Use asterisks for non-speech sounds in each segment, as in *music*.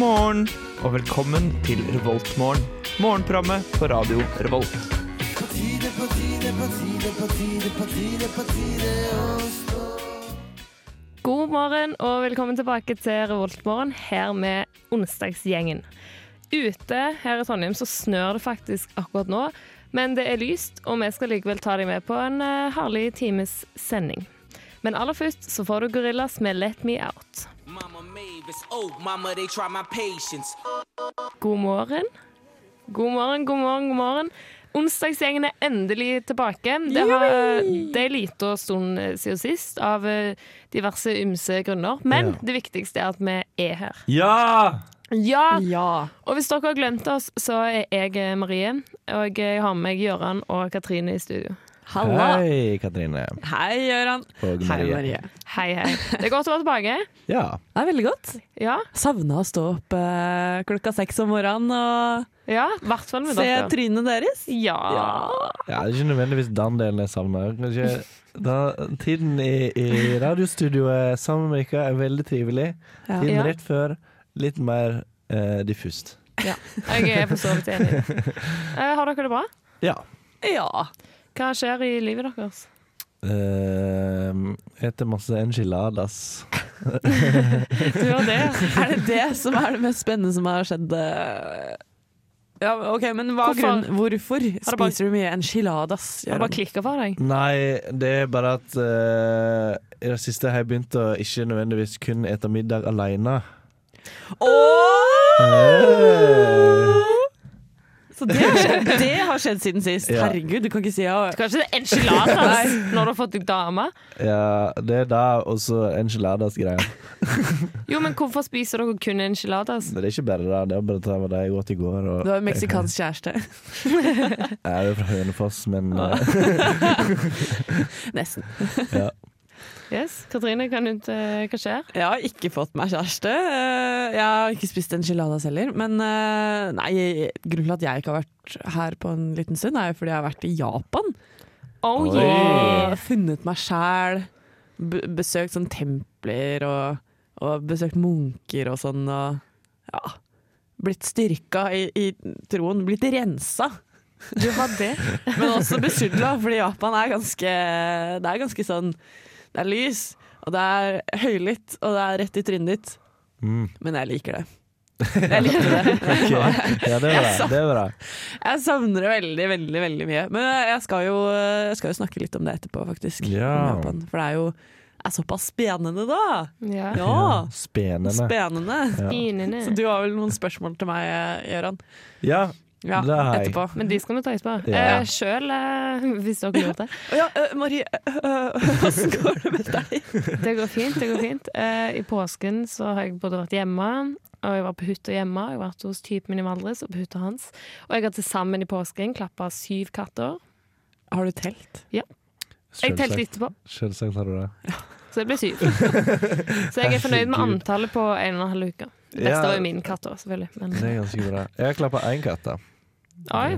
morgen og velkommen til Revoltmorgen. Morgenprogrammet på radio Revolt. God morgen og velkommen tilbake til Revoltmorgen her med onsdagsgjengen. Ute her i Trondheim så snør det faktisk akkurat nå, men det er lyst, og vi skal likevel ta deg med på en eh, herlig times sending. Men aller først så får du Gorillas med Let Me Out. God morgen. God morgen, god morgen, god morgen. Onsdagsgjengen er endelig tilbake. Det, har, det er lite og stund siden sist, av eh, diverse ymse grunner. Men Ja. det viktigste er at vi er her. Ja! Ja! Ja. Og hvis dere har glemt oss, så er jeg eh, Marie. Og jeg har med meg Gøran og Katrine i studio. Halla. Hei, Katrine. Hei, Gøran. Og Hei, Marie. Marie. Hei, hei. Det er godt å være tilbake. *laughs* Ja. Det er veldig godt. Ja, Savna å stå opp eh, klokka seks om morgenen og ja i hvert fall med se dere. trynet deres. Ja. Ja. ja, det er ikke nødvendigvis den delen jeg savner. Kanskje da, tiden i, i radiostudioet sammen med dere er veldig trivelig. Ja. Tiden Ja. rett før litt mer eh, diffust. ja. Jeg er for så vidt enig. *laughs* Eh, har dere det bra? Ja. ja. Hva skjer i livet deres? Uh, etter masse enchiladas. Du og det? Er det det som er det mest spennende som har skjedd? eh? Ja, ok, men hva Hvorfor? grunn, Hvorfor spiser bare- du mye enchiladas? Har det bare klikka for deg? Nei, det er bare at uh, i det siste har jeg begynt å ikke nødvendigvis kun ete middag aleine. Så det har, skjedd, det har skjedd siden sist. Ja. Herregud, du kan ikke si ja. Du kan ikke si enchiladas når du har fått deg dame? Ja, det er da også enchiladas-greia. Jo, men hvorfor spiser dere kun enchiladas? Det er ikke bare det. Det er bare det var det jeg åt i går. Og Du har en meksikansk kjæreste. jeg er jo fra Hønefoss, men *laughs* eh, Nesten. *laughs* ja. Yes, Katrine, kan du ikke Hva skjer? Jeg har ikke fått meg kjæreste. Eh, Jeg har ikke spist enchiladas heller. Men eh, nei, grunnen til at jeg ikke har vært her på en liten stund, er jo fordi jeg har vært i Japan. Oh yeah! Og funnet meg sjæl. Besøkt sånn templer og, og besøkt munker og sånn. Og ja, blitt styrka i, i troen. Blitt rensa. Du har det? *laughs* Men også besudla, fordi Japan er ganske Det er ganske sånn Det er lys, og det er høylytt, og det er rett i trynet ditt. Mm. Men jeg liker det. Jeg liker det. *laughs* okay. ja, det er bra. Det er bra. Jeg savner det veldig, veldig veldig mye. Men jeg skal jo, jeg skal jo snakke litt om det etterpå, faktisk. Ja. For det er jo er såpass spennende, da. Ja. Ja, Spennende. spennende. Ja. Så du har vel noen spørsmål til meg, Gøran? ja, Ja, Nei. etterpå. Men de skal vi ta etterpå. Ja. Eh, Sjøl, eh, *laughs* hvis dere lurte. Å Ja, øh, Marie, *laughs* åssen går det med deg? Det går fint. det går fint. Eh, I påsken så har jeg både vært hjemme, og jeg var på hytta hjemme. Jeg har vært hos typen min i Valdres og på hytta hans. Og jeg har til sammen i påsken klappa syv katter. Har du telt? Ja. Jeg telte etterpå, Selvsagt har du det. så det ble syv. *laughs* Så jeg er fornøyd med antallet på en og en halv uke. Det beste Ja. var jo min katt òg, selvfølgelig. Men Det er ganske bra. Jeg har klappa én katt, da. Oi.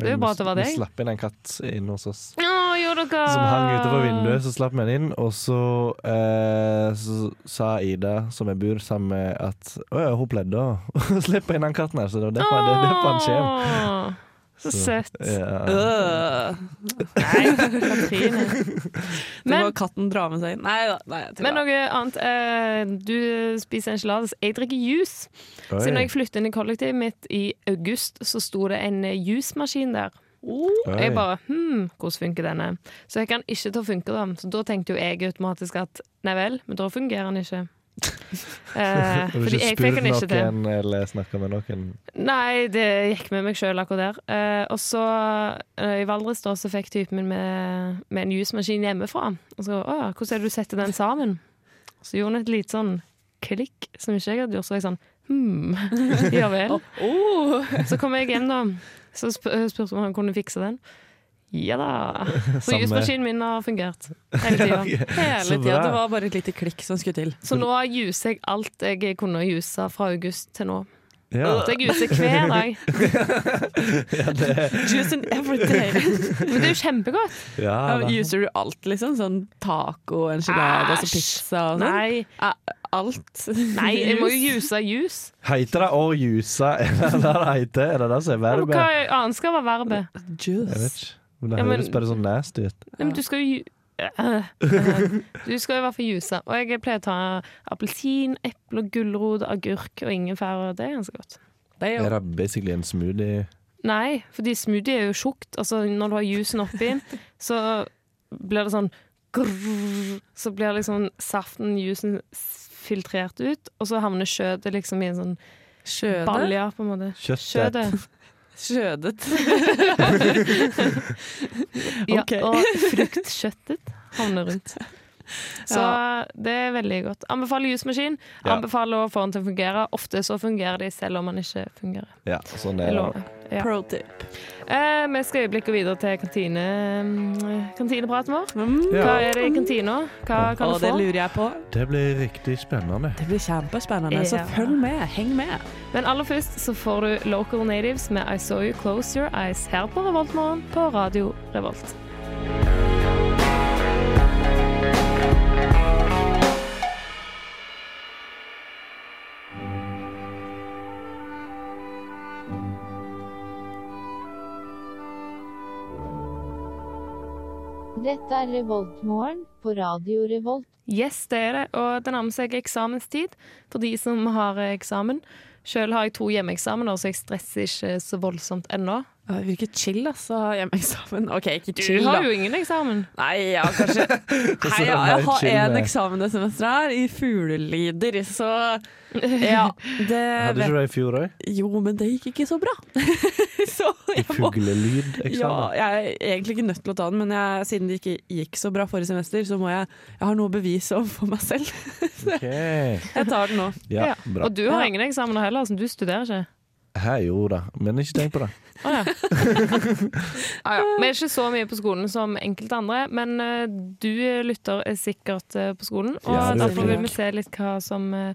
Det er jo bra at det var Vi slapp inn en katt inn hos oss. Å, gjorde dere Som hang utenfor vinduet, så slapp vi den inn. Og så, eh, så sa Ida, som jeg bor sammen med, at å ja, hun pleide å *laughs* slippe inn den katten her, så det var derfor, det er derfor han kommer. Så søtt. Ja. Nei, Katrine. *laughs* Det må katten dra med seg inn. Nei da. Nei, Men noe annet. Eh, du spiser enchiladas. Jeg drikker juice. Oi. Siden jeg flyttet inn i kollektivet mitt i august, så sto det en jusmaskin juicemaskin der. Oh. Jeg bare hm, hvordan funker denne? Så jeg kan ikke til å funke, da. Så da tenkte jo jeg automatisk at nei vel, men da fungerer den ikke. Eh, Har du ikke spurt noen til. noen eller snakka med noen? Nei, det gikk med meg sjøl akkurat der. Eh, og så eh, i Valdres da, så fikk typen min med, med en jusmaskin hjemmefra. Og så å, ja, hvordan er det du setter den sammen? Så gjorde han et lite sånn klikk som ikke jeg hadde gjort. Så jeg sånn hm, *laughs* ja vel. *laughs* Oh. Så kom jeg hjem, da. Så sp spurte om han kunne fikse den. Ja da. Så *laughs* Samme. jusmaskinen min har fungert hele *laughs* tida. Hele tida. Det var bare et lite klikk som skulle til. Så nå juser jeg alt jeg kunne juse fra august til nå. Ja. Jeg juser hver dag. *laughs* ja, in every day. Men det er jo kjempegodt. ja Juser du alt, liksom? Sånn taco, enchilada, Æsj. pizza og sånn? Nei, Alt? nei, jeg må jo juse jus. Heiter det å juse? Er det det det heter? Er det det som er verbet? Hva annet skal være verbet? Juice. Men det Ja, men- høres bare sånn nasty ut. Nei, men du skal jo uh, *laughs* *laughs* Du skal i hvert fall juice. Og jeg pleier å ta appelsin, eple, gulrot, agurk og ingefær. og Det er ganske godt. Det er jo Er det basically en smoothie? Nei, fordi smoothie er jo tjukt. Altså, når du har juicen oppi, *laughs* så blir det sånn grrr, Så blir liksom saften, juicen, filtrert ut, og så havner kjøttet liksom i en sånn Skjødet? Balja, på en måte. Kjøttet. Skjødet. Skjødet. *laughs* Ja, og fruktkjøttet havner rundt. *laughs* Så det er veldig godt. Anbefaler jusmaskin. Ja. Anbefaler å få den til å fungere. Ofte så fungerer de selv om den ikke fungerer. Ja, sånn er det. Ja. Pro tip. Eh, vi skal øyeblikket videre til kantine, mm, kantinepraten vår. Mm. Hva er det i kantina? Hva kan du få? det lurer jeg på. Det blir riktig spennende. Det blir kjempespennende, så følg med. Heng med. Men aller først så får du Local Natives med I Saw You Close Your Eyes her på Revoltmorgen på Radio Revolt. Dette er Revoltmorgen på Radio Revolt. Yes, det er det. Og det nærmer seg eksamenstid for de som har eksamen. Sjøl har jeg to hjemmeeksamener, så jeg stresser ikke så voldsomt ennå. Det virker chill, altså, hjemmeeksamen. OK, ikke Du chill, har da. jo ingen eksamen. Nei, ja, kanskje *laughs* Nei, ja, jeg har én eksamen det semesteret her, i fuglelyder, så *laughs* Ja, det Hadde ikke du det i fjor òg? Jo, men det gikk ikke så bra. *laughs* så jeg må Ja, jeg er egentlig ikke nødt til å ta den, men jeg, siden det ikke gikk så bra forrige semester, så må jeg Jeg har noe å bevise overfor meg selv. OK. Jeg tar den nå. Ja, bra. Og du har ingen eksamener heller, så du studerer ikke. Her jo da, men ikke tenk på det. Å ja. *laughs* ah, ja. Vi er ikke så mye på skolen som enkelte andre, men uh, du lytter er sikkert uh, på skolen. Og Ja, er derfor vil vi se litt hva som uh,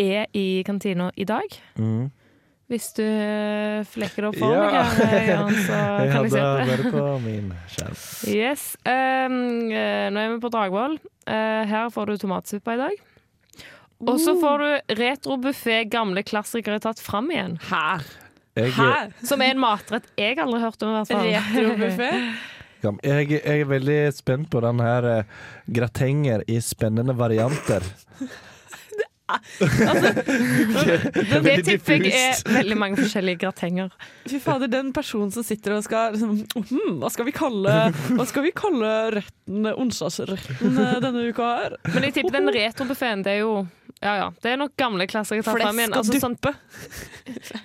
er i kantina i dag. Mm. Hvis du eh, flekker det opp for Ja. meg eh, Jan, *laughs* så kan jeg se det. vært på min skjerm. Yes. Um, eh, nå er vi på Dragvoll. Eh, her får du tomatsuppe i dag. Og så får du retrobuffé gamle klassikere tatt fram igjen. Her. Jeg, Her. Som er en matrett jeg aldri har hørt om. i hvert fall. Retrobuffé? *laughs* Jeg, jeg er veldig spent på den her eh, gratenger i spennende varianter. Det, det tipper jeg er veldig mange forskjellige gratenger. Fy fader, den personen som sitter og skal liksom, hm, Hva skal vi kalle Hva skal vi kalle retten, onsdagsretten eh, denne uka her? Men jeg tipper den retrobuffeen, det er jo ja, ja. Det er nok gamle klassikere tatt fram igjen. Flesk og Altså, sånn, duppe.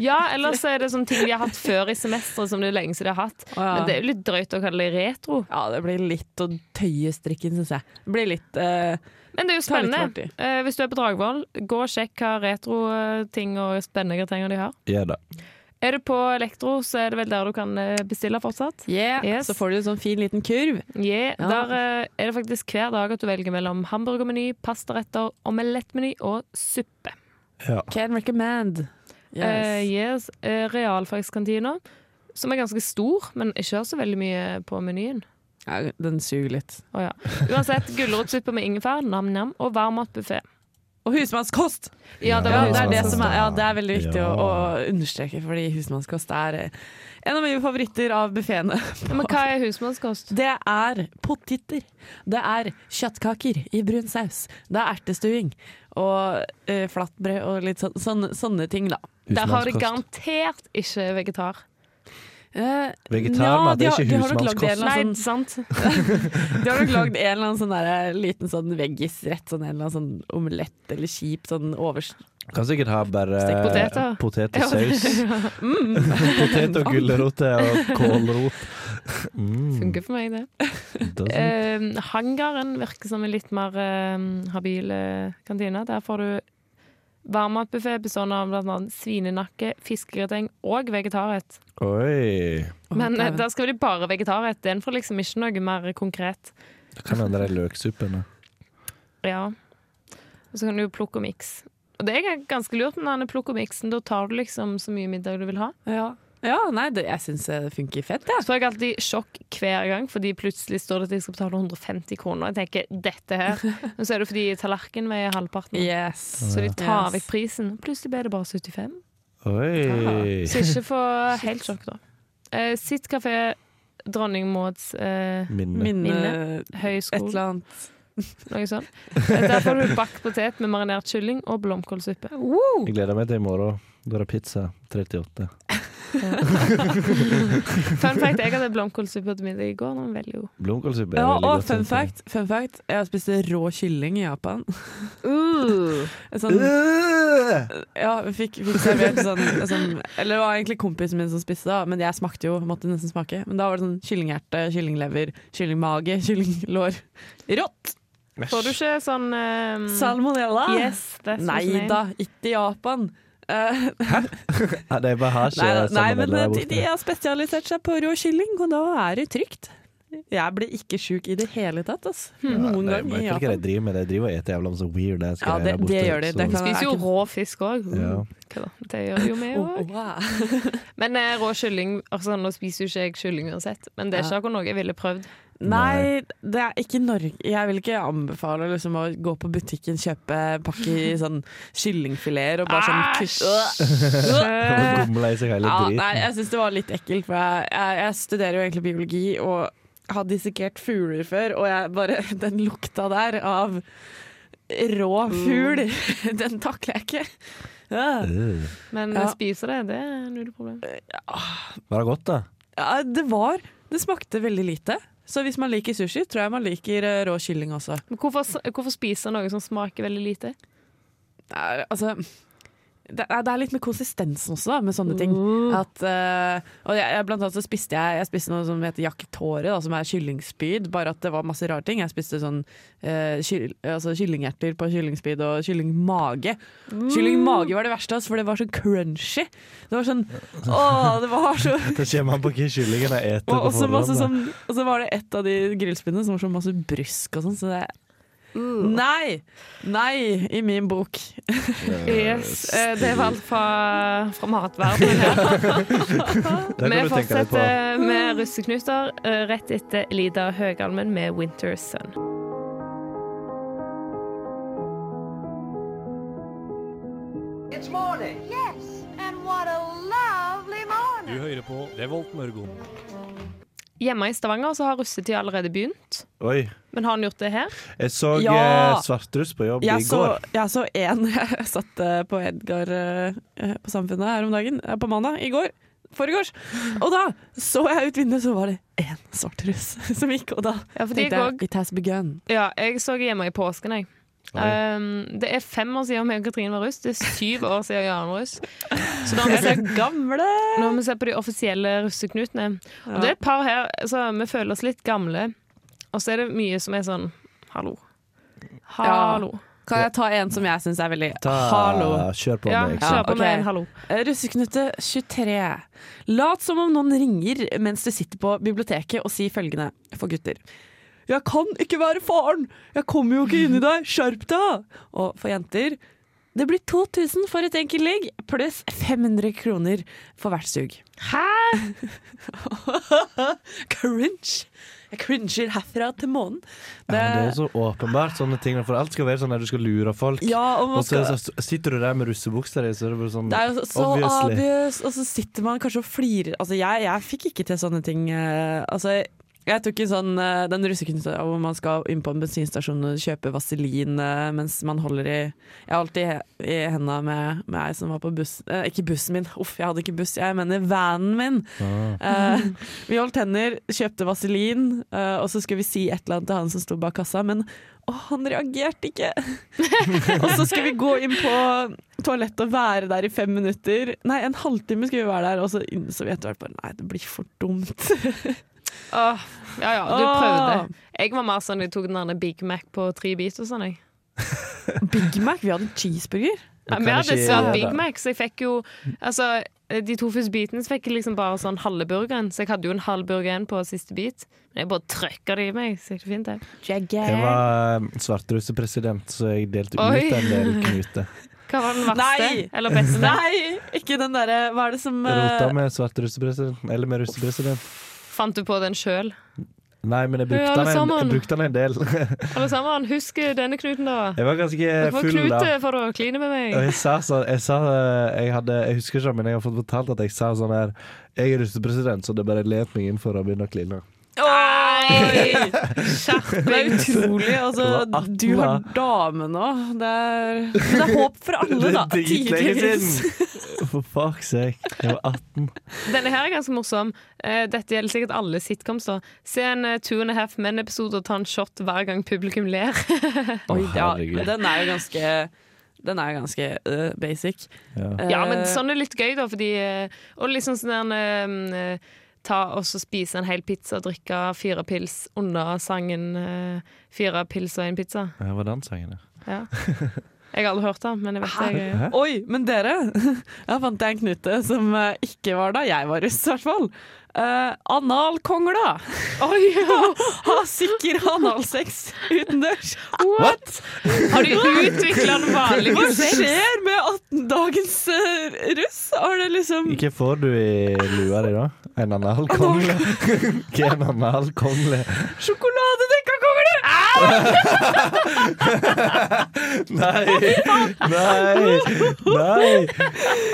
ja, ellers er det sånne ting de har hatt før i semesteret som det er lenge siden de har hatt. Oh, ja. Men det er jo litt drøyt å kalle det retro. Ja, det blir litt å tøye strikken, syns jeg. Det blir litt eh, Men det er jo spennende. fart. Eh, hvis du er på Dragvoll, gå og sjekk hva retro-ting og spennende ting de har. Ja, da. Er du på Elektro, så er det vel der du kan eh, bestille fortsatt. Yeah, Yes. Så får du en sånn fin liten kurv. Yeah, Ja. Der eh, er det faktisk hver dag at du velger mellom hamburgermeny, pastaretter, omelettmeny og suppe. Ja. Can recommend. Yes. Yes. yes, realfagskantina, som er ganske stor, men ikke har så veldig mye på menyen. Ja, den suger litt. Oh, ja. Uansett, gulrotsuppe med ingefær, nam-nam, og varmmatbuffé. Og husmannskost! Ja, det Ja, det er det som er, ja, det er veldig viktig å, Ja. å understreke, fordi husmannskost er eh, en av mine favoritter av buffeene. Men hva er husmannskost? Det er poteter. Det er kjøttkaker i brun saus. Det er ertestuing og eh, flatbrød og litt sånn, sånne, sånne ting, da. Der har de garantert ikke vegetar. Eh, Vegetarmat de er ikke de har nok lagd en husmannskost. Nei, sånn, sant? *laughs* De har nok lagd en eller annen sånn der, liten sånn veggisrett, sånn en eller annen sånn omelett eller kjip sånn overs... Kan sikkert ha bare poteter. *laughs* potet og saus. *laughs* Mm. Potet og gulrot og kålrot. Mm, Funker for meg, det. Eh, hangaren virker som en litt mer uh, habil eh, kantine. Der får du varmmatbuffé bestående av annet svinenakke, fiskegrateng og vegetarrett. Oi. Men eh, dæven. der skal de bare vegetarrett. Den får liksom ikke noe mer konkret. Det kan hende det er løksuppene. Ja. Og så kan du jo plukke og mikse. Og det er ganske lurt med denne plukkomiksen. Da tar du liksom så mye middag du vil ha. Ja, ja nei, det, jeg syns det funker fett, Ja. Så jeg alltid sjokk hver gang, fordi plutselig står det at jeg skal betale 150 kroner. Jeg tenker dette her. *laughs* Men så er det fordi tallerkenen veier halvparten. Yes. Så de tar Yes. vekk prisen. Plutselig ble det bare 75. Oi. Så ikke få helt sjokk, da. Eh, Sitt kafé, Dronning Mauds eh, Minne. Minne Høyskole. et eller annet. noe sånt. Eh, Der får du bakt potet med marinert kylling og blomkålsuppe. Jeg gleder meg til i morgen. Da er det pizza 38. *laughs* Fun fact, jeg hadde blomkålsuppe til middag i går. Den var veldig god. Blomkålsuppe er Ja, veldig og godt. fun synes jeg. fact, fun fact, jeg har spist rå kylling i Japan. *laughs* Uh. En Sånn, Øh! ja, vi fikk, fikk servert sånn, sånn Eller det var egentlig kompisen min som spiste, da, men jeg smakte jo. Måtte nesten smake. Men da var det sånn kyllinghjerte, kyllinglever, kyllingmage, kyllinglår. Rått! Får du ikke sånn um, Salmonella? Yes, that's Nei da, ikke i Japan. Eh, *laughs* Ja, de bare har ikke nei, nei, men der de, borte. de har spesialisert seg på rå kylling, og da er det trygt. Jeg blir ikke sjuk i det hele tatt, ass. Noen ja, ganger i vet ikke hva de driver med. De driver og spiser jævla masse weird ass Ja, det- borte, det gjør de. så- Det Spiser jo rå fisk òg. Ja. Det gjør jo vi *laughs* Oh, òg. wow. Men eh, rå kylling altså, Nå spiser jo ikke jeg kylling uansett, men det er ikke noe jeg ville prøvd. Nei, det er ikke Norge. Jeg vil ikke anbefale liksom, å gå på butikken, kjøpe pakke i sånn kyllingfileter og bare sånn kutt. Gomle i seg hele Ja, nei, jeg syns det var litt ekkelt, for jeg, jeg, jeg studerer jo egentlig biologi og har dissekert fugler før, og jeg bare *laughs* Den lukta der av rå fugl, *laughs* den takler jeg ikke. Ja. Øh. Men Ja. spiser det, det er null problem. Var det godt, da? Ja, det var Det smakte veldig lite. Så hvis man liker sushi, tror jeg man liker eh, rå kylling også. Men hvorfor, hvorfor spise noe som smaker veldig lite? Er, altså det er, det er litt med konsistensen også, da, med sånne ting. At, uh, og jeg, jeg, blant annet så spiste jeg, jeg spiste noe som heter yakitori, som er kyllingspyd. Bare at det var masse rare ting. Jeg spiste sånn uh, kyll, altså kyllinghjerter på kyllingspyd og kyllingmage. Kyllingmage var det verste, for det var så crunchy. Det var sånn *laughs* Å, det var så Det kommer man på hva kyllingen er eter og, da. sånn, så var det et av de grillspydene som var så masse brysk og sånn. Så det Nei! Nei, i min bok. Yes, eh, Det var alt fra, fra matverdenen her. *laughs* Vi fortsetter med russeknuter eh, rett etter Lida Høgalmen med 'Winter Sun'. It's morning. Yes, and what a lovely morning. Du hører på Revolt Mørgon. Hjemme i Stavanger så har russetid allerede begynt. Oi. Men har han gjort det her? Jeg så Ja. eh, Svartruss på jobb Jeg i så, går. jeg så en *laughs* Jeg satt eh, på Edgar eh, på Samfunnet her om dagen, på mandag, i går. Foregårs. Og da så jeg ut vinduet, så var det én svart russ *laughs* som gikk, og da Ja, tenkte jeg jeg It has begun. Ja, jeg så hjemme i påsken, jeg. Um, det er fem år siden meg og Katrine var russ. Det er syv år siden Jan var russ. Så da har vi sett, Gamle! nå har vi sett på de offisielle russeknutene. Og det er et par her så Vi føler oss litt gamle. Og så er det mye som er sånn Hallo. Hallo. Kan jeg ta en som jeg syns er veldig Ta, Hallo. Kjør på Ja, meg. kjør på ok. med en hallo. Eh, Russeknute 23. Lat som om noen ringer mens du sitter på biblioteket og sier følgende for gutter. Jeg kan ikke være faren! Jeg kommer jo ikke inn i deg! Skjerp deg! Og for jenter det blir 2000 for et enkelt ligg, pluss 500 kroner for hvert sug. Hæ?! *laughs* Cringe! Jeg cringer herfra til månen. Ja, det er så åpenbart sånne ting. For alt skal være sånn at du skal lure folk. Ja, og Og så, sitter du der med russebuksa di, så er det bare sånn Det er jo så, så Obviously. obvious, og så sitter man kanskje og flirer. Altså, jeg, jeg fikk ikke til sånne ting. eh, Altså, jeg tok en sånn eh, den russekunsten hvor man skal inn på en bensinstasjon og kjøpe vaselin eh, mens man holder i Jeg har alltid i, henda med, med ei som var på bussen Ikke bussen min, uff, jeg hadde ikke buss, jeg mener vanen min. Ah. Eh, *laughs* vi holdt hender, kjøpte vaselin, eh, og så skulle vi si et eller annet til han som sto bak kassa, men å, han reagerte ikke. *laughs* og så skulle vi gå inn på toalettet og være der i fem minutter. Nei, en halvtime skulle vi være der, og så innså vi etter hvert bare nei, det blir for dumt. *laughs* Åh, ja ja, du Åh. prøvde. Jeg var mer sånn jeg tok den der Big Mac på tre bit og sånn, jeg. *laughs* Big Mac, vi hadde cheeseburger. Ja, vi hadde Ja, Big. Mac, så jeg fikk jo Altså, de to første bitene så fikk jeg liksom bare sånn halve burgeren, så jeg hadde jo en halv burger igjen på siste bit. Men jeg bare trøkka det i meg, så gikk det fint, det. Jeg var svartrusepresident, svartrussepresident, så jeg delte Oi. ut en del *laughs* knuter. Hva var den verste? Nei! Eller beste? Nei, ikke den derre Hva er det som eh, Rota med svartrusepresident. Eller med russepresident. Fant du på den sjøl? Nei, men jeg brukte den en, jeg brukte den en del. *laughs* Alle sammen, husk denne knuten, da. Jeg var ganske full da. Du får knute for å kline med Og meg. jeg sa sånn jeg, sa, eh, jeg, hadde, jeg husker ikke, men jeg har fått fortalt at jeg sa sånn her Jeg er russepresident, så det bare let meg inn for å begynne å kline. Nei! Det er utrolig. Altså, Det var 18 du har da. dame nå. Det er, det er håp for alle, da. Siden! For fuck sake. Jeg var 18. Denne her er ganske morsom. Eh, Dette gjelder sikkert alle sitcoms. da Se en eh, Two and a Half Men-episode og ta en shot hver gang publikum ler. *laughs* Oi, Å, ja, herregud. den er jo ganske Den er ganske øh, basic. Ja. Ja, men sånn er litt gøy, da, fordi eh, Og liksom sånn der eh, Ta og så spise en hel pizza og drikke fire pils under sangen eh, Fire pils og en pizza. Det var den sangen, ja. Ja. Jeg har aldri hørt den, men jeg vet. Jeg, Hæ? Oi, men dere! *laughs* Jeg fant jeg en knute som eh, ikke var da jeg var russ, i hvert fall. Uh, analkongla! oh, ja. *laughs* har sikker analsex utendørs. what? Har du utvikla en vanlig Hva skjer med 18-dagens uh, russ? Har det liksom Hva får du i lua di, da? En analkongle? Hva *laughs* er en analkongle? Sjokoladedekk! Nei! Nei! Nei! Jeg, hvordan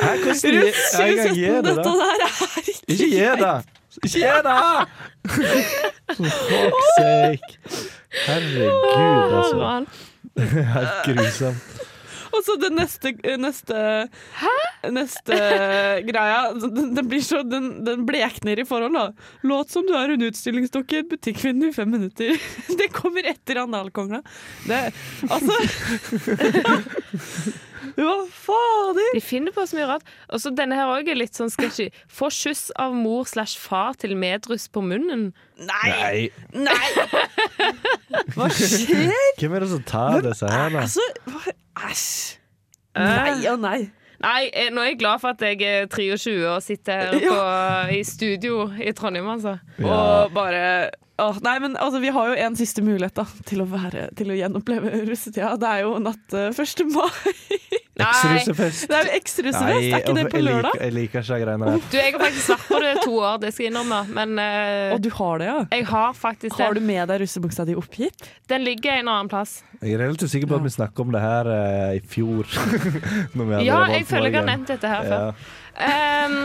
Jeg kan 2017, dette der er ikke Ikke gi det! Ikke gi det! For fuck's sake. Herregud, altså. *laughs* Helt grusomt. Og så den neste Neste, neste greia den, den blir så Den, den blekner i forhold, da. Låt som du er en utstillingsdukke i et butikkvindu i fem minutter. *laughs* Det kommer etter analkongla. Det Altså *laughs* Hva fader? De finner på så mye rart. Og så denne her òg er litt sånn sketchy. Få skyss av mor slash far til medruss på munnen. Nei! Nei. Nei! *laughs* Hva skjer? Hvem er det som tar disse her, da? Altså, hva- æsj. Nei og nei. Nei, eh, nå er jeg glad for at jeg er 23 og sitter her *laughs* på, i studio i Trondheim, altså. Og bare åh, Nei, men altså, vi har jo en siste mulighet da til å, være, til å gjenoppleve russetida. Det er jo natt uh, 1. mai. *laughs* Eksrussefest. Det er jo eksrussefest, er ikke det på lørdag? jeg liker ikke de greiene der. Du, jeg har faktisk vært på det i to år, det skal jeg innrømme, men uh, Og du har det, ja? jeg har faktisk Har du med deg russebuksa di oppgitt? Den ligger en annen plass. Jeg er relativt sikker på at vi snakket om det her uh, i fjor. *laughs* Når vi hadde Ja, jeg føler jeg har nevnt dette her før. Ja. Um,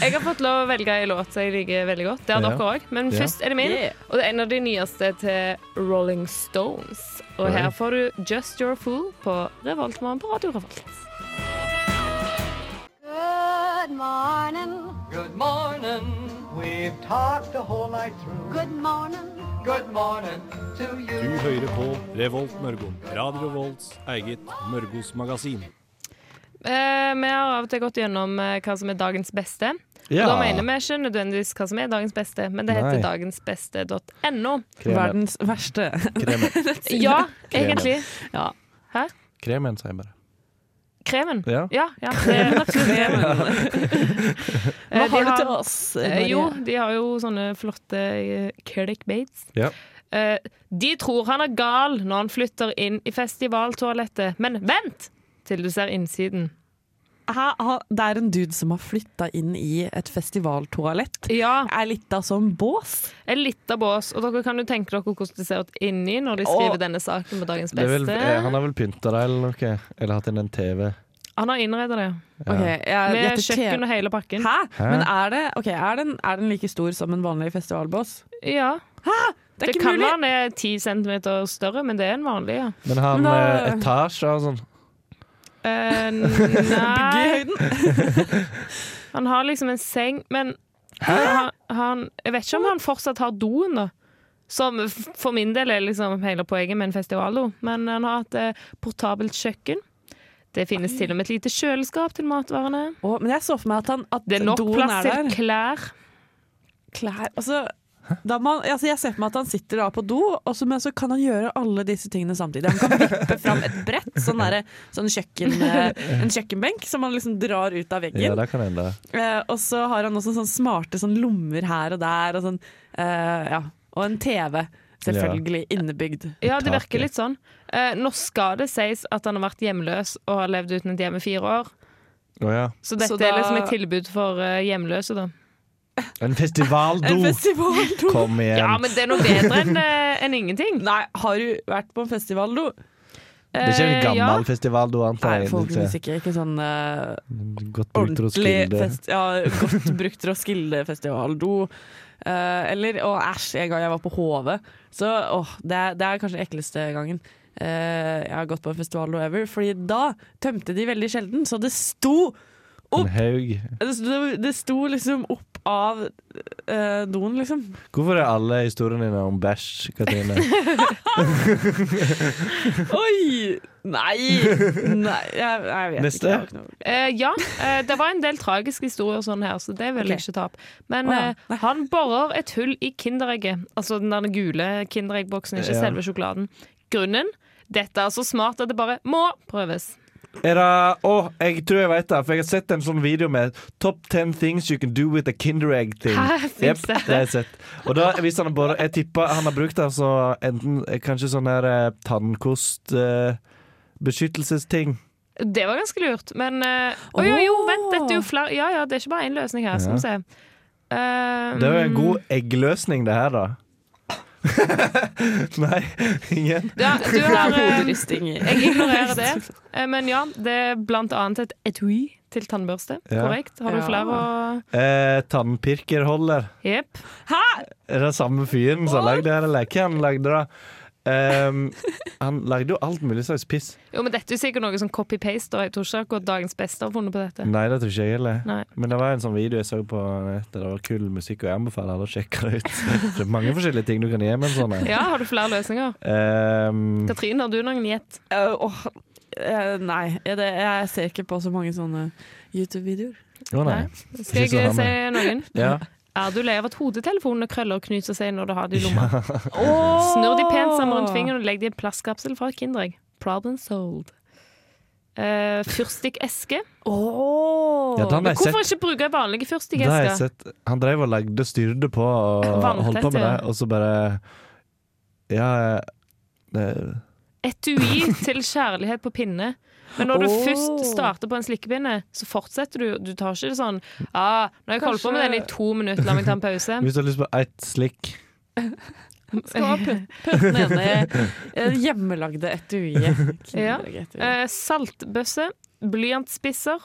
jeg har fått lov å velge en låt jeg liker veldig godt. Det har Ja. dere òg. Men Ja. først er det min. Yeah. Og det er en av de nyeste til Rolling Stones. Og her får du Just Your Fool på Revoltmorgen på Radio Revolt. Good morning. Good morning. We've talked the whole night through. Good morning. Good morning to Du hører på Revolt Mørgo. Radio Revolts eget Mørgos magasin. Eh, vi har av og til gått gjennom eh, hva som er dagens beste. Ja. Og da mener vi ikke nødvendigvis hva som er dagens beste, men det heter Nei. dagensbeste.no. Kremen. Verdens verste. Kremen. *laughs* Ja, Kremen. egentlig. Ja. Kremen, sier jeg bare. Kremen. Ja. Ja, ja kremen, *laughs* absolutt. Hva Eh, har du til oss? Maria? Jo, de har jo sånne flotte clickbaits. Ja. Eh, de tror han er gal når han flytter inn i festivaltoalettet, men vent til du ser innsiden. Hæ? Det er en dude som har flytta inn i et festivaltoalett. Ja, Er litt av sånn bås. Er litt av bås, og dere kan jo tenke dere hvordan det ser ut inni når de skriver Åh. denne saken på Dagens Det er vel, Beste. eh, han har vel pynta det eller noe? Eller hatt inn en TV? Han har innreda det, Ja. Ok, jeg med kjøkken og hele pakken. Hæ? Hæ? Men er, det, okay, er, den, er den like stor som en vanlig festivalbås? Ja, Det det, er ikke kan mulig! være den er ti centimeter større, men det er en vanlig, ja. Men han da- eh, etasje og sånn *laughs* Bygge i nei, høyden? han har liksom en seng, men han, han, jeg vet ikke om han fortsatt har doen, da. Som for min del er liksom hele poenget med en festivaldo. Men han har et eh, portabelt kjøkken. Det finnes til og med et lite kjøleskap til matvarene. Oh, men jeg så for meg at, han, at Det er nok plass til klær. Klær Altså, man, altså jeg ser for meg at han sitter da på do, også, men så kan han gjøre alle disse tingene samtidig. Han kan vippe fram et brett, sånn, der, sånn kjøkken, eh, en kjøkkenbenk som han liksom drar ut av Ja, veggen. det kan hende. Eh, og så har han også sånn smarte sånn lommer her og der, og sånn, eh, ja. Og en TV. Selvfølgelig innebygd. Ja, det virker litt sånn. Eh, nå skal det sies at han har vært hjemløs og har levd uten et hjem i fire år. Oh, ja. Så dette Så da- er liksom et tilbud for eh, hjemløse, da. En festivaldo! En festival. Kom igjen. Ja, men det er noe bedre enn en ingenting. Nei, har du vært på en festivaldo? det er ikke en Eh, gammel ja. festivaldo, antar Nei, jeg. forhåpentligvis ikke. Ikke sånn uh, Godt brukt ordentlig Roskilde. fest, ja, godt brukt Roskilde-festivaldo. Uh, eller Å, æsj, en gang jeg var på HV. Så åh, det, er, det er kanskje den ekleste gangen. Uh, jeg har gått på en festivaldo ever. Fordi da tømte de veldig sjelden, så det sto En haug. Det sto, det sto liksom opp av uh, doen, liksom. Hvorfor er alle historiene dine om bæsj, Katrine? *laughs* Oi! Nei! Nei jeg, jeg vet Neste. ikke. jeg Eh, ja, uh, det var en del tragiske historier sånn her, så det vil jeg Ok. ikke ta opp. Men oh, ja. han borer et hull i Kinderegget, altså den der gule Kinderegg-boksen, ikke Ja. selve sjokoladen. Grunnen? Dette er så smart at det bare må prøves. Er det Å, jeg tror jeg vet det, for jeg har sett en sånn video med 'Top 10 things you can do with a Kinderegg thing'. Hæ, Jep, det har jeg sett. Og da, hvis han bare Jeg tipper han har brukt altså enten eh, kanskje sånn her eh, tannkostbeskyttelsesting. Det var ganske lurt, men eh, Å jo, jo, vent, dette er jo flere Ja ja, det er ikke bare én løsning her, skal vi se. Eh, Det er jo en god eggløsning, det her, da. *laughs* Nei, ingen. du har du har hoderysting. Jeg ignorerer det. *laughs* Eh, Men ja, det er blant annet et etui til tannbørste. Ja. Korrekt. Har du Ja. flere å Eh, tannpirkerholder. Jepp. Er det samme fyren som lagde det eller hvem lagde da? Ehm, han lagde jo alt mulig slags piss. Jo, men dette er sikkert noe som copy-paste, jeg tror ikke akkurat dagens beste har funnet på dette. Nei, det tror ikke jeg heller. Nei. Men det var en sånn video jeg så på nettet. Det var kul musikk, og jeg anbefaler alle å sjekke det ut. Det er mange forskjellige ting du kan gjøre med en sånn. en. Ja, har du flere løsninger? Um, Katrin, har du noen gjett? Uh, oh, uh, nei, det, jeg ser ikke på så mange sånne YouTube-videoer. å nei. Skal jeg se noen? Ja. Er du lei av at hodetelefonene krøller og knyter seg når du har det i lomma? Snurr de pent sammen rundt fingeren og legg de i en plastkapsel fra Kinderegg. Problem solved. Uh, fyrstikkeske. Ja, den har jeg Hvorfor sett. ikke bruke vanlige fyrstikkesker? Han drev og lagde styrde på og holdt på med det, og så bare Ja, det, Etui til kjærlighet på pinne. Men når du oh. først starter på en slikkepinne, så fortsetter du. Du tar ikke det sånn ah, 'Nå har jeg holdt på med den i to minutter, la meg ta en pause'. Hvis du har lyst på ett slikk Skal putte ned i eh, hjemmelagde etuiet. *laughs* Ja. Eh, saltbøsse, blyantspisser.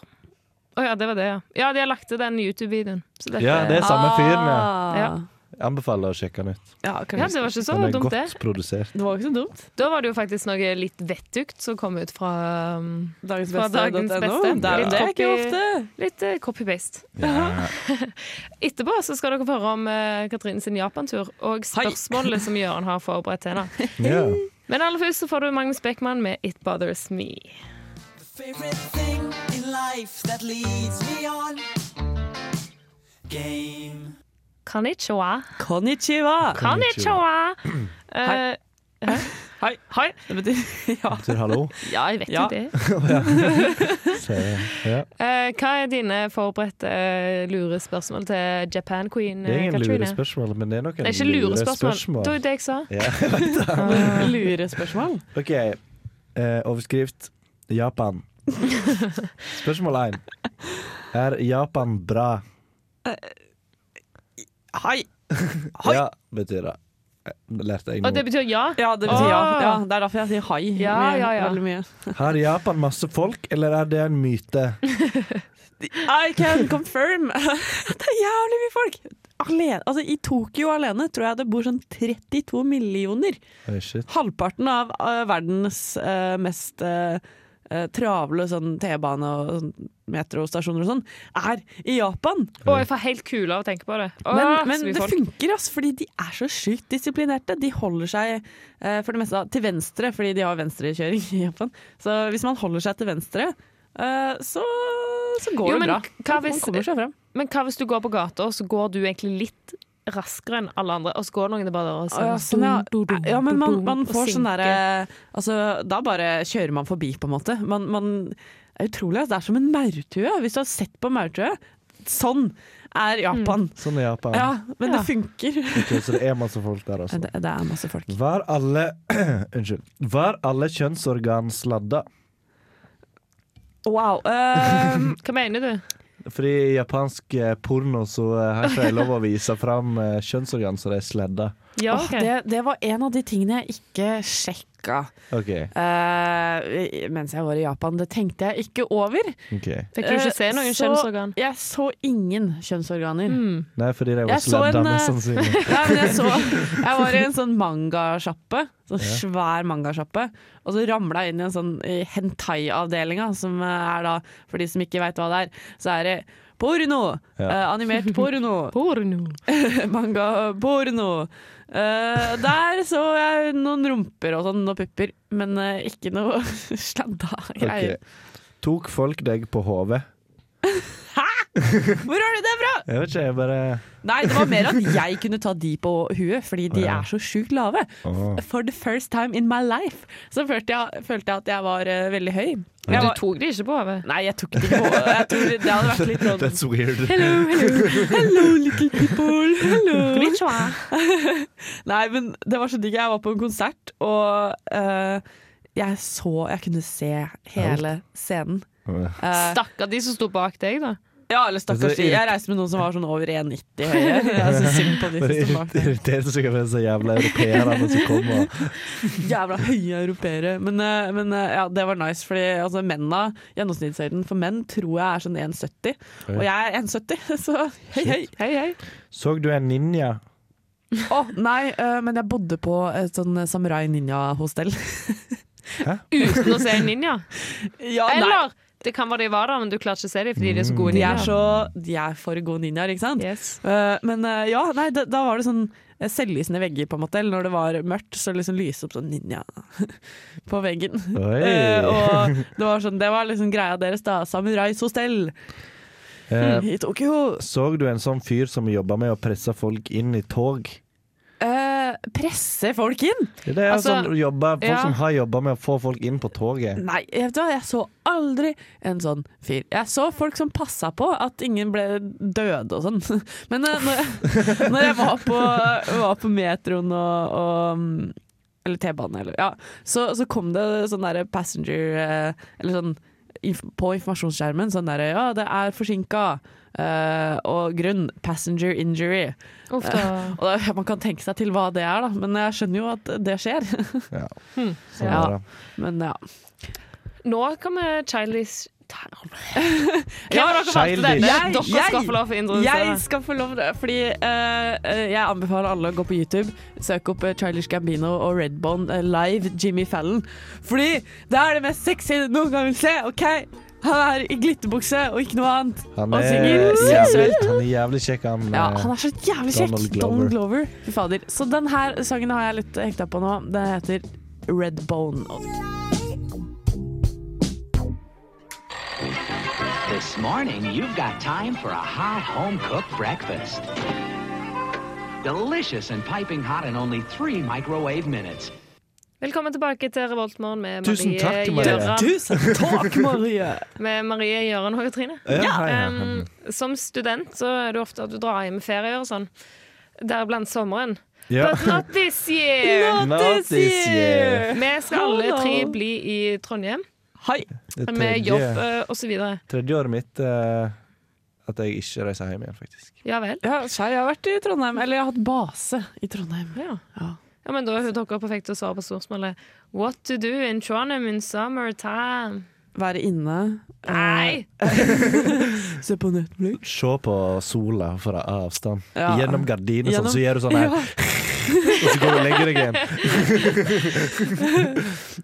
Å ja, det var det, ja. Ja, de har lagt til den YouTube-videoen. Ja, det er samme fyren, ja. Ja. Jeg anbefaler å sjekke den ut. Ja, ja, det var ikke så Den er dumt, godt det. produsert. Det var ikke så dumt. Da var det jo faktisk noe litt vettugt som kom ut fra um, Fra dagens beste. No. er, Litt det er ikke copy- ofte. litt eh, copy-paste. Ja. *laughs* Etterpå så skal dere få høre om uh, Katrine sin Japantur og spørsmålene som Jøran har forberedt til henne. *laughs* Ja. Men aller først så får du Magnus Beckmann med 'It Bothers Me'. Favorite thing in life that leads me on. Game. Konnichiwa. Konnichiwa. Konnichiwa! Hei. Eh. Hei. Hei. Det betyr *laughs* ja. Betyr hallo. Ja, jeg vet Ja. jo det. *laughs* *laughs* Ja. Eh, hva er dine forberedte lurespørsmål til Japan Queen, Det er eh, ingen Katrine? lurespørsmål, men det er noen Det er ikke lurespørsmål. Det var jo det jeg sa. Ja. Lurespørsmål. OK. Eh, overskrift Japan. Spørsmål én. Er Japan bra? Hei. Hei. *laughs* Ja, betyr det. Eh, Lærte jeg Og det betyr ja? Ja, det betyr ja. Ja. Det er derfor jeg sier hai. Ja, ja, ja. Veldig mye. *laughs* Har Japan masse folk, eller er det en myte? *laughs* I can confirm. det er jævlig mye folk. Alene, altså, I Tokyo alene tror jeg det bor sånn 32 millioner. Oh, shit. Halvparten av uh, verdens uh, mest eh, travle sånn T-bane og sånn metrostasjoner og sånn, er i Japan. Og jeg får helt kule av å tenke på det. Åh, Men, men det folk. funker, ass, fordi de er så sjukt disiplinerte. De holder seg eh, for det meste til venstre, fordi de har venstrekjøring i Japan. Så hvis man holder seg til venstre, eh, så, så går Jo, det bra. hva Man kommer seg fram. Men hva hvis du går på gata, og så går du egentlig litt raskere enn alle andre, og så går noen bare og Å, ja, sånn, ja. dum, dum, dum, ja, men man, man får sånn derre altså, Da bare kjører man forbi, på en måte. Man, man er utrolig, altså. det er som en maurtue. Hvis du har sett på maurtue sånn er Japan. Sånn er Japan. Ja, men Ja. det funker. Okay, så det er masse folk der, altså. *laughs* Det, det er masse folk. Var alle *clears throat* Unnskyld. Var alle kjønnsorgan sladda? Wow. Um, Hva mener du? Fordi i japansk eh, porno så eh, har ikke de lov å vise fram eh, kjønnsorgan som de er sladda. Ja, okay. ok. det, det var en av de tingene jeg ikke sjekka okay. uh, mens jeg var i Japan. Det tenkte jeg ikke over. Okay. Fikk du ikke Eh, se noen uh, kjønnsorgan? Jeg så ingen kjønnsorganer. Mm. Nei, fordi det var mest eh, sannsynlig. *laughs* Ja, men jeg, så, jeg var i en sånn *laughs* mangasjappe, sånn Ja. svær mangasjappe, og så ramla jeg inn i en sånn hentai-avdelinga, som er da, for de som ikke veit hva det er, så er det porno! Ja. Eh, animert porno. *laughs* Porno. *laughs* Manga-porno. Eh, der så jeg noen rumper og sånn, og pupper, men eh, ikke noe *laughs* sladda greier. Okay. Tok folk deg på hodet? Hvor har du det fra?! Jeg vet ikke, jeg bare Nei, det var mer at jeg kunne ta de på huet, fordi de Ja. er så sjukt lave. For the first time in my life så følte jeg, følte jeg at jeg var uh, veldig høy. Men du tok de ikke på hodet? nei, jeg tok det ikke på. Jeg det hadde vært litt sånn That's weird. Hello, hello, hello, little people. Hello. Konnichiwa. *laughs* Nei, men det var så digg. Jeg var på en konsert, og uh, jeg så Jeg kunne se hele scenen. Uh, Stakkar de som sto bak deg, da. Ja, eller stakkars de. Jeg reiste med noen som var sånn over 1,90 høye. Jeg synes synd på de som *laughs* det sto så irriterte seg jævla europeerne som kommer. *laughs* Jævla høye europeere. Men, eh, men eh, ja, det var nice, fordi altså, mennene, gjennomsnittshøyden for menn, tror jeg er sånn 1,70. Og jeg er 1,70, *laughs* så hei, hei. Hei, hei. Så du en ninja? Å, nei, eh, men jeg bodde på et sånn samurai ninja-hostell. Uten å se en ninja? Ja, nei. Det kan være de var der, men du klarer ikke å se dem fordi de er så gode De er, ninjaer. så, de er for gode ninjaer, ikke sant? Yes. Eh, men eh, ja, nei, da, da var det sånn eh, selvlysende vegger, på en måte. Eller når det var mørkt, så liksom lyste opp sånn ninja *laughs* på veggen. Oi. Eh, og det var, sånn, det var liksom greia deres, da. Samurais hostell Uh, i Tokyo. så du en sånn fyr som jobba med å presse folk inn i tog? Eh, presse folk inn? Det er Altså, sånn jobber, folk ja. som har jobba med å få folk inn på toget. Nei, hva? jeg så aldri en sånn fyr. Jeg så folk som passa på at ingen ble døde og sånn. *laughs* Men eh, når, jeg, *laughs* når jeg var på, var på metroen og, og mm, Eller T-bane, eller Ja. Så, så kom det sånn derre passenger eh, Eller sånn på informasjonsskjermen sånn derre Ja, det er forsinka. Eh, og grunn passenger injury. Uff da. Og da, Man kan tenke seg til hva det er, da, men jeg skjønner jo at det skjer. *laughs* Ja. Hmm. Sånn Ja. det. Men ja. Nå kommer Childish *laughs* Ja. Jeg- Dere skal få lov til å. Jeg skal få lov det, fordi eh, eh, jeg anbefaler alle å gå på YouTube, Søk opp uh, Childish Gambino og Redbone live Jimmy Fallon. Fordi det er det mest sexy du noen gang vil se, OK? Han er i glitterbukse og ikke noe annet. Han Og er, synger jævlig, han er jævlig kjekk, han. Ja, eh, han er så jævlig kjekk. Donald Donald Glover. Glover. Fy fader. Så den her sangen har jeg litt hekta på nå. Den heter Red Bone. This morning, you've got time for a hot home cooked breakfast. Delicious and piping hot in only three microwave minutes. Velkommen tilbake til Revoltmorgen med Tusen Marie takk, Marie. Gjøran. Tusen takk, Marie! *laughs* Med Marie Gjøran og Trine. Ja, hei. Um, som student så er det ofte at du drar hjem i ferier og sånn. Deriblant sommeren. ja. But not this year! *laughs* Not this year. Vi skal alle tre bli i Trondheim Hei! Med jobb og uh, osv. tredje året mitt uh, at jeg ikke reiser hjem igjen, faktisk. Ja vel. Ja, jeg har vært i Trondheim. Eller jeg har hatt base i Trondheim. Ja. Ja. Ja, men Da er dere perfekte til å svare på spørsmålet What to do in Trondheim in summertime? Være inne. eh, Nei! *laughs* Se på Netflix. Se på sola fra avstand. Ja. Gjennom gardiner, sånn, så gjør du sånn her, *laughs* *laughs* og så går du og legger deg igjen.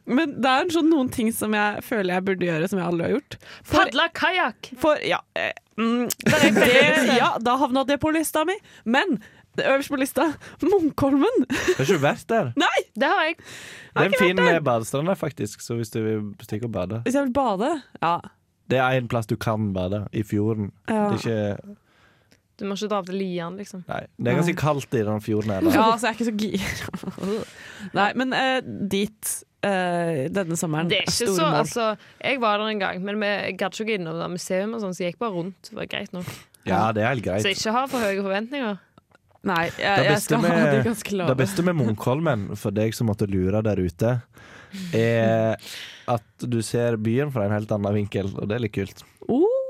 Men det er sånn noen ting som jeg føler jeg burde gjøre, som jeg aldri har gjort. Padla kajakk! for ja, eh, mm, det, ja, da havna det på lista mi. Men øverst på lista Munkholmen. Har ikke du vært der? Nei! Det har jeg. Det er en fin badestrand der, faktisk, så hvis du vil stikke og bade Hvis jeg vil bade? Ja. Det er en plass du kan bade, i fjorden. ja. Det er ikke Du må ikke dra av til Lian, liksom. Nei, det er ganske kaldt i den fjorden her. Ja, så jeg er ikke så gira. *laughs* Nei, men uh, dit uh, denne sommeren. Det er ikke Store så, mål. altså Jeg var der en gang, men vi gadd ikke innom museum, og sånn, så jeg gikk bare rundt. Det var greit nok. Ja, det er helt greit. Så ikke ha for høye forventninger. Nei, jeg, jeg skal skal ha de ganske lave. det beste med Munkholmen, for deg som måtte lure der ute, er at du ser byen fra en helt annen vinkel, og det er litt kult. Oh,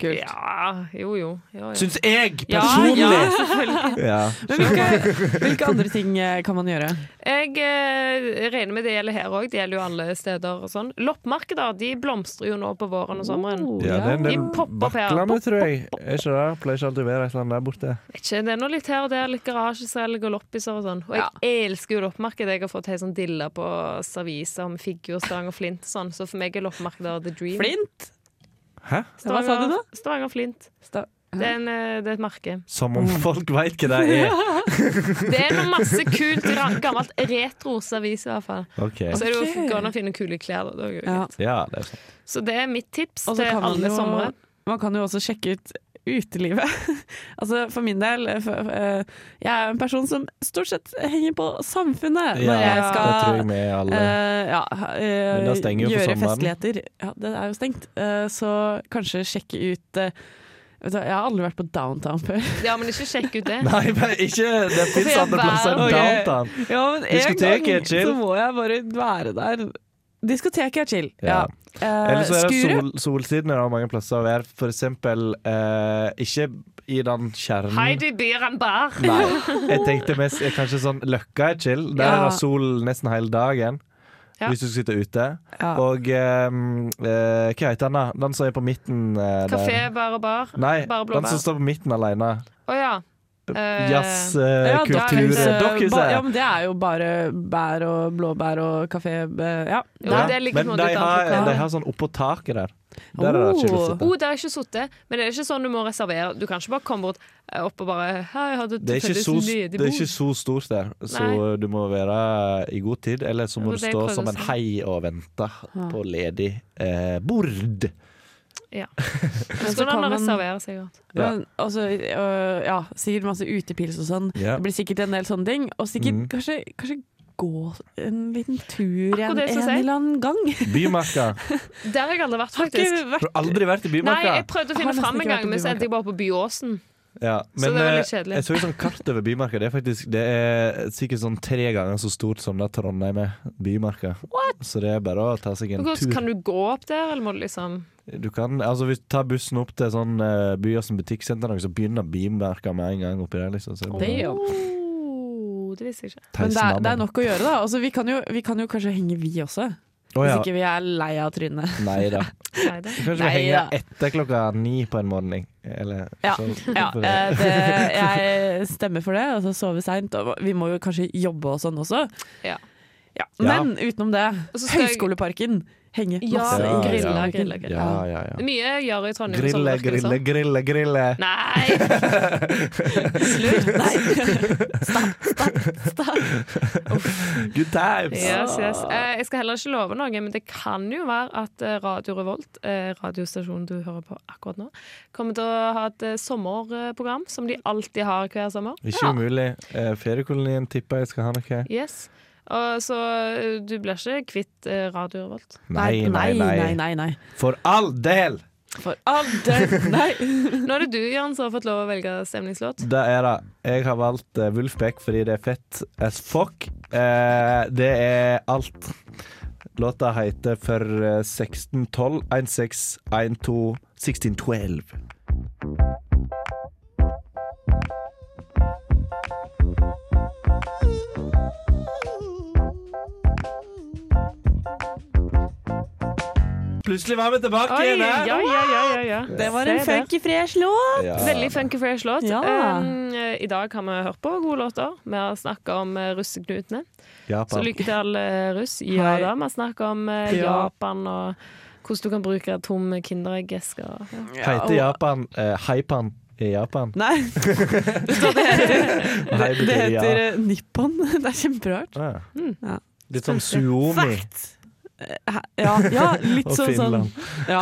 kult. Ja, jo jo. jo, jo. Syns jeg personlig! ja, *laughs* selvfølgelig. Ja. Men hvilke, hvilke andre *laughs* ting eh, kan man gjøre? Jeg eh, regner med det gjelder her òg. Det gjelder jo alle steder. og sånn Loppemarkeder de blomstrer jo nå på våren og sommeren. Oh, Ja, det er en del. Bakklandet, tror jeg. Er ikke det? Pleier ikke alltid å være et eller annet der borte. Ikke, Det er nå litt her og der, litt garasjeselg og loppiser og sånn. Og jeg elsker jo loppemarked. Jeg har fått helt sånn dilla på serviser med figurstang og flint og sånn, så for meg er loppemarkeder the dream. Flint? Hæ? Hva sa du da? Stavanger Flint. Sta- Det er, en, eh, det er et merke. Som om folk veit hva det er. *laughs* Det er noe masse kult, gammelt retro-servis i hvert fall. Okay. Og så er det jo an å finne kule klær. Da. Det er jo Ja. Ja, det er sant. Så det er mitt tips til alle somre. Man kan jo også sjekke ut utelivet. *laughs* altså For min del eh, for, uh, Jeg er en person som stort sett henger på Samfunnet Ja, når jeg det skal tror jeg med alle Uh, ja, uh, Men jo gjøre festligheter. Ja, det er jo stengt. Eh, så kanskje sjekke ut du, Jeg har aldri vært på downtown før. *laughs* Ja, men ikke sjekk ut det. *laughs* Nei, men ikke Det fins andre plasser enn downtown. downtown. Ja, men en Diskoteket gang er chill. Så må jeg bare være der. Diskoteket er chill. Ja. Eh, Eller så er det sol, solsidene er mange plasser å være. For eksempel eh, ikke i den kjernen Heidi byr bar. Nei. Jeg tenkte mest eh, kanskje sånn Løkka er chill. Der Ja. er det sol nesten hele dagen. Ja. Hvis du skal sitte ute. Ja. Og ehm, eh, hva heter den, da? Den som er på midten eh, Kafé, bar og bar. Nei, Bare blå den som står på midten alene. Oh, ja. Eh, Jazz, Ja, kultur, Dokkhuset. eh, Ba- Dokkhuset. Ja, men det er jo bare bær og blåbær og kafé. eh, Ja. Jo, Ja, det ligger på Men de har, de har sånn oppå taket der. Der er det chill å Oh. Oh, jeg ikke sittet, men det er ikke sånn du må reservere. Du kan ikke bare komme bort eh, opp og bare hadde Det er, ikke så, det er ikke så stort der, så Nei. du må være i god tid. Eller så må Det du stå som en hei og vente på ledig eh, bord. *laughs* Ja. Men Så så kan man- reservere seg godt. Ja. Men altså, øh, ja, sikkert masse utepils og sånn. Ja. Det blir sikkert en del sånne ting. Og sikkert Mm. kanskje, kanskje gå en liten tur en, en eller annen gang. *laughs* Bymarka. *laughs* Der har jeg aldri vært, faktisk. Har vært Har aldri vært i Nei, jeg prøvde å finne fram en gang, men så Bymarka. endte jeg bare på Byåsen. Ja, Så men det var eh, litt kjedelig. jeg så et sånn kart over Bymarka. Det er faktisk Det er sikkert sånn tre ganger så stort som det Trondheim er. Bymarka. Så det er bare å ta seg en Hvordan, tur. kan du gå opp der, eller må du liksom Du kan, altså Hvis du tar bussen opp til sånn uh, Byåsen butikksenter, så begynner Bymarka med en gang oppi der. Liksom, så det er jo, oh, Det visste jeg ikke. Men det er, det er nok å gjøre, da. Altså, vi, kan jo, vi kan jo kanskje henge, vi også. Å, Hvis ikke vi er lei av trynet. Nei da. Kanskje vi henger etter klokka ni på en morgen. Eller Ja, så, Ja, det- eh, det, *laughs* jeg stemmer for det. Altså sove seint. og Vi må jo kanskje jobbe og sånn også. Ja. Ja. Men utenom det, Høyskoleparken! jeg-. Henge Ja, masse Ja, grille, grille, grille. Ja, ja, ja. Mye gjør i Trondheim. Grille, grille, grille, grille. Nei! Slutt! Nei! Stopp, stopp, stopp. Good times! Yes, yes. Eh, jeg skal heller ikke love noe, men det kan jo være at eh, Radio Revolt, eh, radiostasjonen du hører på akkurat nå, kommer til å ha et eh, sommerprogram, som de alltid har hver sommer. Ikke umulig. Eh, feriekolonien tipper jeg skal ha noe. Yes. Og så eh, du blir ikke kvitt eh, Radio Revolt. Nei, nei, nei, nei. nei, nei. For all del! For all del, *laughs* nei. Nå er det du, Jørn, som har fått lov å velge stemningslåt. Det er det. Jeg har valgt Wolfpack fordi det er fett as fuck. Eh, det er alt. Låta heter For eh, 1612 1612 1612. Plutselig var vi tilbake Oi, igjen ja, her! ja, ja, ja, ja. Det var en funky fresh låt. Ja. Veldig funky fresh låt. Ja. Um, I dag har vi hørt på gode låter. Vi har snakka om russeknutene. russeknutene. Så lykke til alle russ. Ja Hei. da, vi har snakka om uh, Japan og hvordan du kan bruke tom Kinderegg-eske. Ja. Heter Japan uh, Haipan i Japan? Nei, *laughs* det betyr ja. heter eh, Nippon. *laughs* Det er kjemperart. Ah. Ja. Litt som suomi. Fact! Hæ? Ja, ja litt sånn sånn Ja,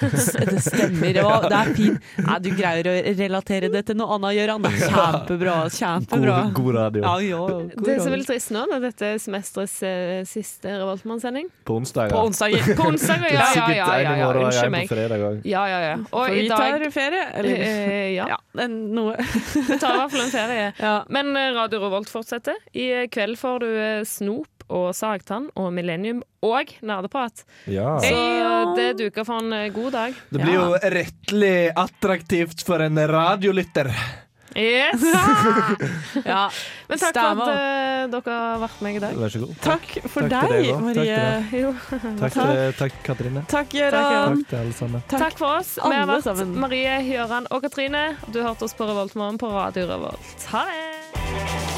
det stemmer. Det, var, det er fint. Nei, du greier å relatere det til noe annet, Gøran. Det er Kjempebra. Kjempebra. God, god radio. Ja, ja, god Det er så veldig trist nå når dette er semesterets eh, siste Revoltmann-sending. På onsdager. På onsdager. *laughs* På onsdag, ja, ja, ja. Ja, ja, Unnskyld meg. på fredag. Ja, ja, ja. Og For i vi dag tar ferie, eller? eh, Ja, Ja, er noe. vi tar i hvert fall en ferie. Ja. Men eh, Radio Revolt fortsetter. I eh, kveld får du eh, Snop og Sagtann og Millennium og Nerdeprat. Ja. Så det duker for en eh, god dag. Det blir jo rettelig attraktivt for en radiolytter. Yes! *laughs* Ja. Men takk Stemmer. for at uh, dere har vært med i dag. Vær så god. Takk for Takk deg, deg Marie. Takk. *laughs* Takk, takk Katrine. Takk, Gøran. Takk. Takk for oss. Vi har vært sammen. Marie, Gøran og Katrine. Du hørte oss på Revoltmorgen på Radio Revolt. Ha det!